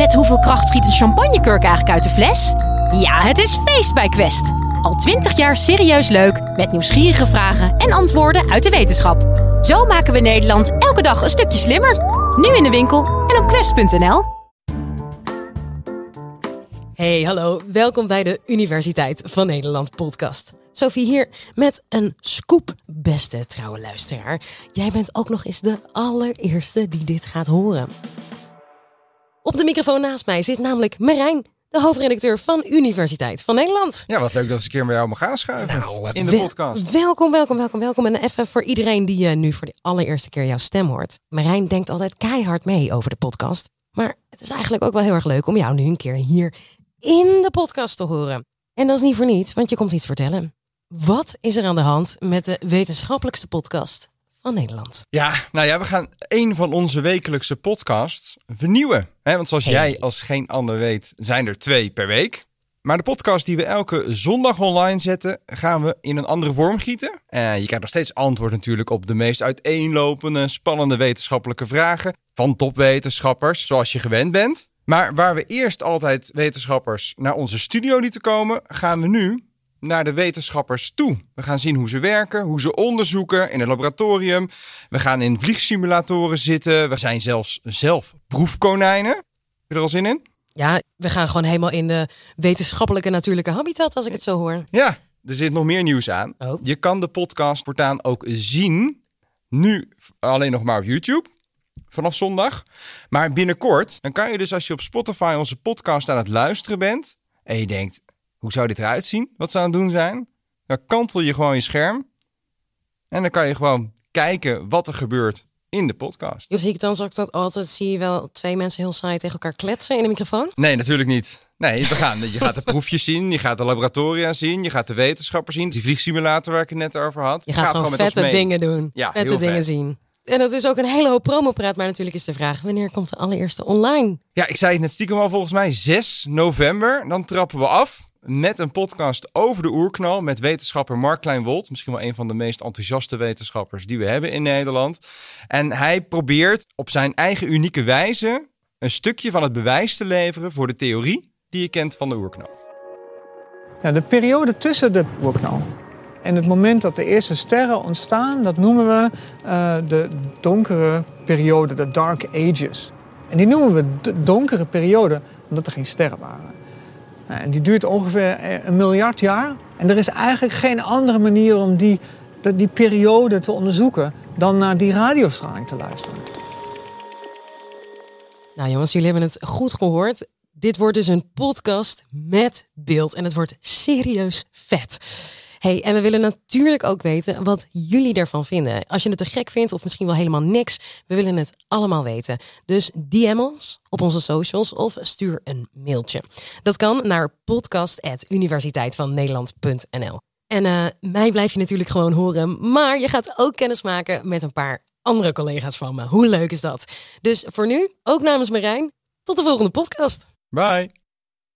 Met hoeveel kracht schiet een champagnekurk eigenlijk uit de fles? Ja, het is feest bij Quest. Al twintig jaar serieus leuk, met nieuwsgierige vragen en antwoorden uit de wetenschap. Zo maken we Nederland elke dag een stukje slimmer. Nu in de winkel en op quest.nl. Hey, hallo. Welkom bij de Universiteit van Nederland podcast. Sophie hier met een scoop, beste trouwe luisteraar. Jij bent ook nog eens de allereerste die dit gaat horen. Op de microfoon naast mij zit namelijk Marijn, de hoofdredacteur van Universiteit van Nederland. Ja, wat leuk dat ze een keer bij jou mag gaan schuiven Nou, in de wel- podcast. Welkom, welkom, welkom, welkom. En even voor iedereen die eh, nu voor de allereerste keer jouw stem hoort. Marijn denkt altijd keihard mee over de podcast. Maar het is eigenlijk ook wel heel erg leuk om jou nu een keer hier in de podcast te horen. En dat is niet voor niets, want je komt iets vertellen. Wat is er aan de hand met de wetenschappelijkste podcast van Nederland? Ja, nou ja, we gaan een van onze wekelijkse podcasts vernieuwen. Hè, want zoals Hey. jij als geen ander weet, zijn er twee per week. Maar de podcast die we elke zondag online zetten, gaan we in een andere vorm gieten. Eh, je krijgt nog steeds antwoord natuurlijk op de meest uiteenlopende, spannende wetenschappelijke vragen van topwetenschappers, zoals je gewend bent. Maar waar we eerst altijd wetenschappers naar onze studio lieten komen, gaan we nu naar de wetenschappers toe. We gaan zien hoe ze werken, hoe ze onderzoeken in het laboratorium. We gaan in vliegsimulatoren zitten. We zijn zelfs zelf proefkonijnen. Heb je er al zin in? Ja, we gaan gewoon helemaal in de wetenschappelijke natuurlijke habitat, als ik het zo hoor. Ja, er zit nog meer nieuws aan. Oh. Je kan de podcast voortaan ook zien. Nu alleen nog maar op YouTube. Vanaf zondag. Maar binnenkort, dan kan je dus als je op Spotify onze podcast aan het luisteren bent. En je denkt, hoe zou dit eruit zien? Wat ze aan het doen zijn? Dan kantel je gewoon je scherm. En dan kan je gewoon kijken wat er gebeurt in de podcast. Zie ik dan, zoals ik dat altijd zie, wel twee mensen heel saai tegen elkaar kletsen in de microfoon? Nee, natuurlijk niet. Nee, we gaan, je gaat de proefjes zien, je gaat de laboratoria zien, je gaat de wetenschappers zien, die vliegsimulator waar ik het net over had. Je gaat gewoon, met ons vette dingen doen. Ja, vette dingen vet. zien. En dat is ook een hele hoop promopraat, maar natuurlijk is de vraag, wanneer komt de allereerste online? Ja, ik zei het net stiekem al volgens mij 6 november. Dan trappen we af met een podcast over de oerknal met wetenschapper Mark Kleinwold. Misschien wel een van de meest enthousiaste wetenschappers die we hebben in Nederland. En hij probeert op zijn eigen unieke wijze een stukje van het bewijs te leveren voor de theorie die je kent van de oerknal. Ja, de periode tussen de oerknal en het moment dat de eerste sterren ontstaan, dat noemen we eh, de donkere periode, de Dark Ages. En die noemen we de donkere periode omdat er geen sterren waren. Nou, die duurt ongeveer eh, een miljard jaar. En er is eigenlijk geen andere manier om die, die periode te onderzoeken dan naar die radiostraling te luisteren. Nou jongens, jullie hebben het goed gehoord. Dit wordt dus een podcast met beeld en het wordt serieus vet. Hey, en we willen natuurlijk ook weten wat jullie ervan vinden. Als je het te gek vindt of misschien wel helemaal niks, we willen het allemaal weten. Dus DM ons op onze socials of stuur een mailtje. Dat kan naar podcast.universiteitvannederland.nl. En eh, mij blijf je natuurlijk gewoon horen, maar je gaat ook kennis maken met een paar andere collega's van me. Hoe leuk is dat? Dus voor nu, ook namens Marijn, tot de volgende podcast. Bye!